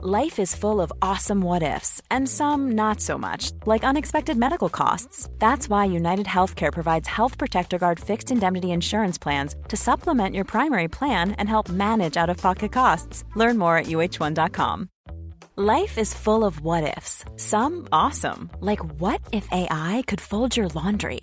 Life is full of awesome what ifs, and some not so much, like unexpected medical costs. That's why United Healthcare provides Health Protector Guard fixed indemnity insurance plans to supplement your primary plan and help manage out of pocket costs. Learn more at uh1.com. Life is full of what ifs, some awesome, like what if AI could fold your laundry?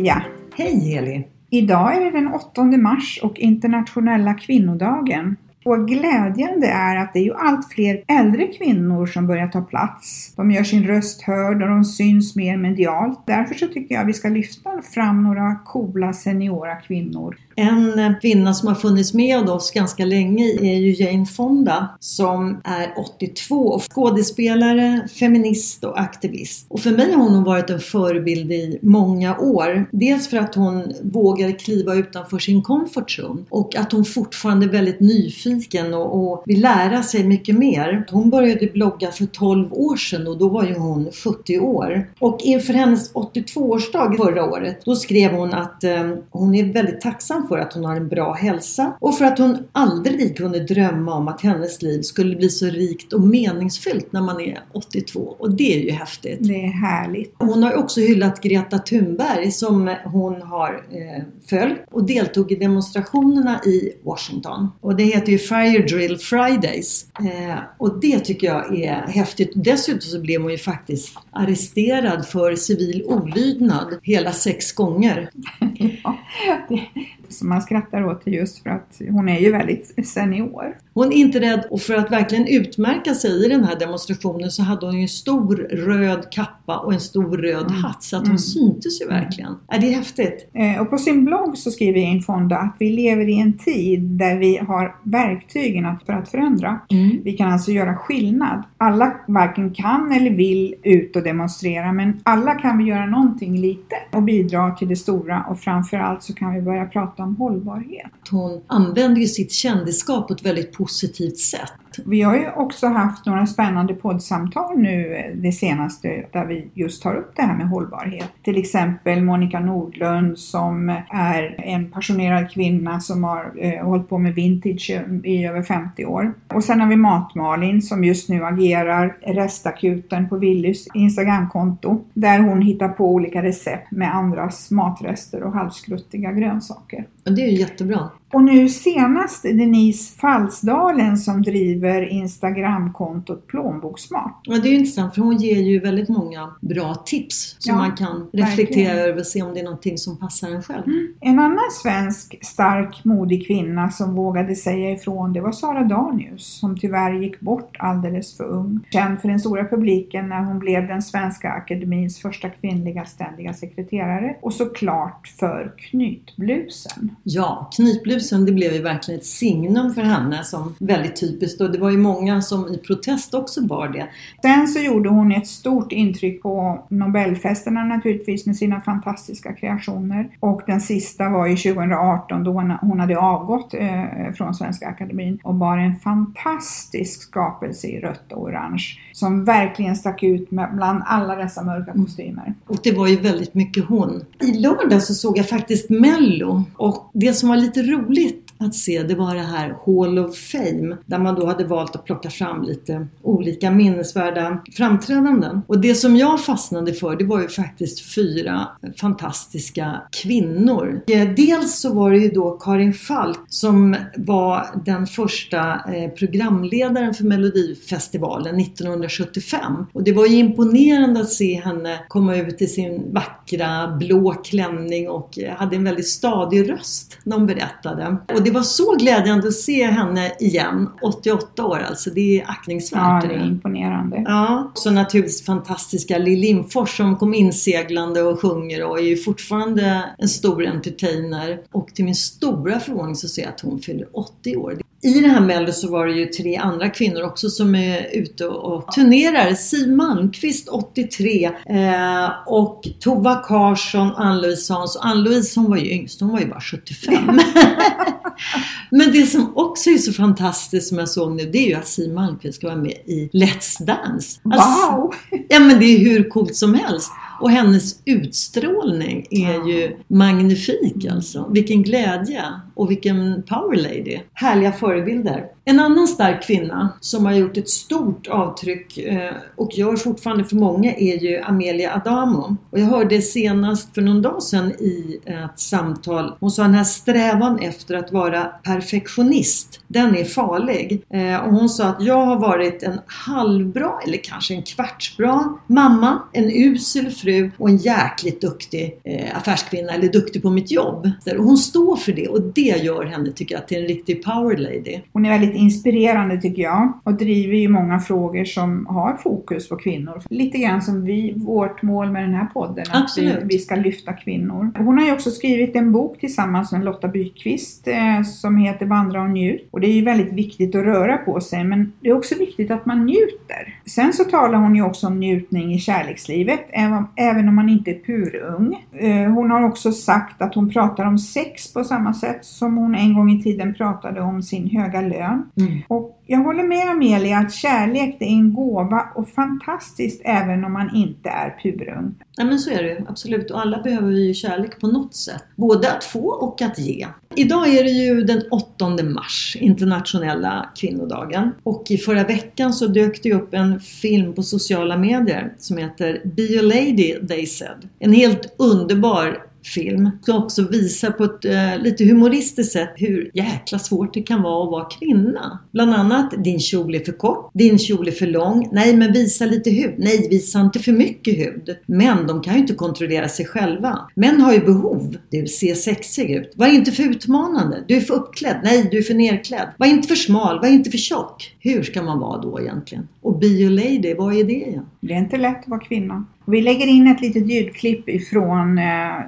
Sofia! Hej Elin! Idag är det den 8 mars och internationella kvinnodagen. Och glädjande är att det är ju allt fler äldre kvinnor som börjar ta plats. De gör sin röst hörd och de syns mer medialt. Därför så tycker jag vi ska lyfta fram några coola seniora kvinnor. En kvinna som har funnits med oss ganska länge är ju Jane Fonda som är 82 och skådespelare, feminist och aktivist. Och för mig har hon varit en förebild i många år. Dels för att hon vågar kliva utanför sin comfort zone och att hon fortfarande är väldigt nyfiken och, och vill lära sig mycket mer. Hon började blogga för 12 år sedan och då var ju hon 70 år. Och inför hennes 82-årsdag förra året då skrev hon att eh, hon är väldigt tacksam för att hon har en bra hälsa och för att hon aldrig kunde drömma om att hennes liv skulle bli så rikt och meningsfyllt när man är 82. Och det är ju häftigt. Det är härligt. Hon har också hyllat Greta Thunberg som hon har eh, följt och deltog i demonstrationerna i Washington. Och det heter ju Fire Drill Fridays. Eh, och det tycker jag är häftigt. Dessutom så blev hon ju faktiskt arresterad för civil olydnad hela sex gånger. ja, det, som man skrattar åt just för att hon är ju väldigt senior. Hon är inte rädd och för att verkligen utmärka sig i den här demonstrationen så hade hon ju en stor röd kappa och en stor röd Mm. hatt så att hon syntes ju verkligen. Är det är häftigt? Eh, Och på sin blogg så skriver Jane Fonda att vi lever i en tid där vi har verktygen för att förändra. Vi kan alltså göra skillnad. Alla varken kan eller vill ut och demonstrera men alla kan vi göra någonting lite och bidra till det stora och framförallt så kan vi börja prata om hållbarhet. Hon använder ju sitt kändisskap på ett väldigt positivt sätt. Vi har ju också haft några spännande poddsamtal nu eh, det senaste där vi just tar upp det här med hållbarhet. Till exempel Monica Nordlund som är en passionerad kvinna som har eh, hållit på med vintage i över 50 år. Och sen har vi Mat-Malin som just nu agerar restakuten på Willys Instagramkonto där hon hittar på olika recept med andras matrester och halvskruttiga grönsaker. Och det är ju jättebra. Och nu senast Denise Falsdalen som driver Instagramkontot Plånboksmart. Ja, det är ju intressant för hon ger ju väldigt många bra tips som Ja, man kan reflektera verkligen. Mm. över och se om det är någonting som passar en själv. En annan svensk stark modig kvinna som vågade säga ifrån det var Sara Danius som tyvärr gick bort alldeles för ung. Känd för den stora publiken när hon blev den svenska akademins första kvinnliga ständiga sekreterare och såklart för knytblusen. Ja, knytblusen det blev ju verkligen ett signum för henne som väldigt typiskt och det var ju många som i protest också bar det. Sen så gjorde hon ett stort intryck på Nobelfesterna naturligtvis med sina fantastiska kreationer. Och den sista var ju 2018 då hon- hade avgått eh, från Svenska Akademin och bar en fantastisk skapelse i rött och orange som verkligen stack ut med, bland alla dessa mörka kostymer. Och det var ju väldigt mycket hon. I lördag så såg jag faktiskt Mello och det som var lite roligt att se det var det här Hall of Fame där man då hade valt att plocka fram lite olika minnesvärda framträdanden. Och det som jag fastnade för det var ju faktiskt fyra fantastiska kvinnor. Eh, dels så var det ju då Karin Falk som var den första eh, programledaren för Melodifestivalen 1975. Och det var ju imponerande att se henne komma ut i sin vackra blå klänning och eh, hade en väldigt stadig röst när hon berättade. Och det var så glädjande att se henne igen. 88 år alltså, det är aktningsvärt. Ja, det är imponerande. Ja, så naturligtvis fantastiska Lill Lindfors som kom inseglande och sjunger och är ju fortfarande en stor entertainer. Och till min stora förvåning så ser jag att hon fyller 80 år. I det här Mello så var det ju tre andra kvinnor också som är ute och turnerar. Siw Malmkvist 83 eh, och Tova Karsson, Ann-Louise Hans. Ann-Louise hon var ju yngst, hon var ju bara 75. Men det som också är så fantastiskt som jag såg nu det är ju att Siw Malmkvist ska vara med i Let's Dance. Alltså, wow! Ja men det är hur coolt som helst. Och hennes utstrålning är ju magnifik alltså. Vilken glädje och vilken power lady. Härliga förebilder. En annan stark kvinna som har gjort ett stort avtryck eh, och gör fortfarande för många är ju Amelia Adamo. Och jag hörde senast för någon dag sedan i ett samtal, hon sa den här strävan efter att vara perfektionist, den är farlig. Eh, och hon sa att jag har varit en halvbra eller kanske en kvartsbra mamma, en usel fru och en jäkligt duktig eh, affärskvinna eller duktig på mitt jobb. Och hon står för det och det gör henne, tycker jag, till en riktig power lady. Hon är väldigt inspirerande tycker jag och driver ju många frågor som har fokus på kvinnor. Lite grann som vi, vårt mål med den här podden, att vi, vi, ska lyfta kvinnor. Hon har ju också skrivit en bok tillsammans med Lotta Byqvist eh, som heter Vandra och njut. Och det är ju väldigt viktigt att röra på sig men det är också viktigt att man njuter. Sen så talar hon ju också om njutning i kärlekslivet även, även om man inte är purung. Eh, hon har också sagt att hon pratar om sex på samma sätt som hon en gång i tiden pratade om sin höga lön. Mm. Och jag håller med Amelia att kärlek det är en gåva och fantastiskt även om man inte är purung. Ja men så är det absolut och alla behöver ju kärlek på något sätt. Både att få och att ge. Idag är det ju den 8 mars, internationella kvinnodagen. Och i förra veckan så dök det upp en film på sociala medier som heter Be a lady, they said. En helt underbar film som också visar på ett eh, lite humoristiskt sätt hur jäkla svårt det kan vara att vara kvinna. Bland annat, din kjol är för kort, din kjol är för lång, nej men visa lite hud, nej visa inte för mycket hud. Men de kan ju inte kontrollera sig själva. Män har ju behov, du ser sexig ut. Var inte för utmanande, du är för uppklädd, nej du är för nerklädd. Var inte för smal, var inte för tjock. Hur ska man vara då egentligen? Och be a lady, vad är det igen? Det är inte lätt att vara kvinna. Vi lägger in ett litet ljudklipp ifrån eh,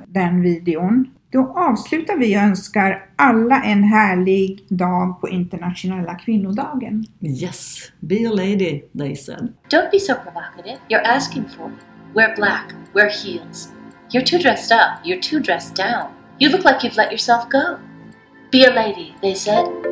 den videon. Då avslutar vi och önskar alla en härlig dag på internationella kvinnodagen. Yes, be a lady, they said. Don't be so provocative. You're asking for it. Wear black, wear heels. You're too dressed up, you're too dressed down. You look like you've let yourself go. Be a lady, they said.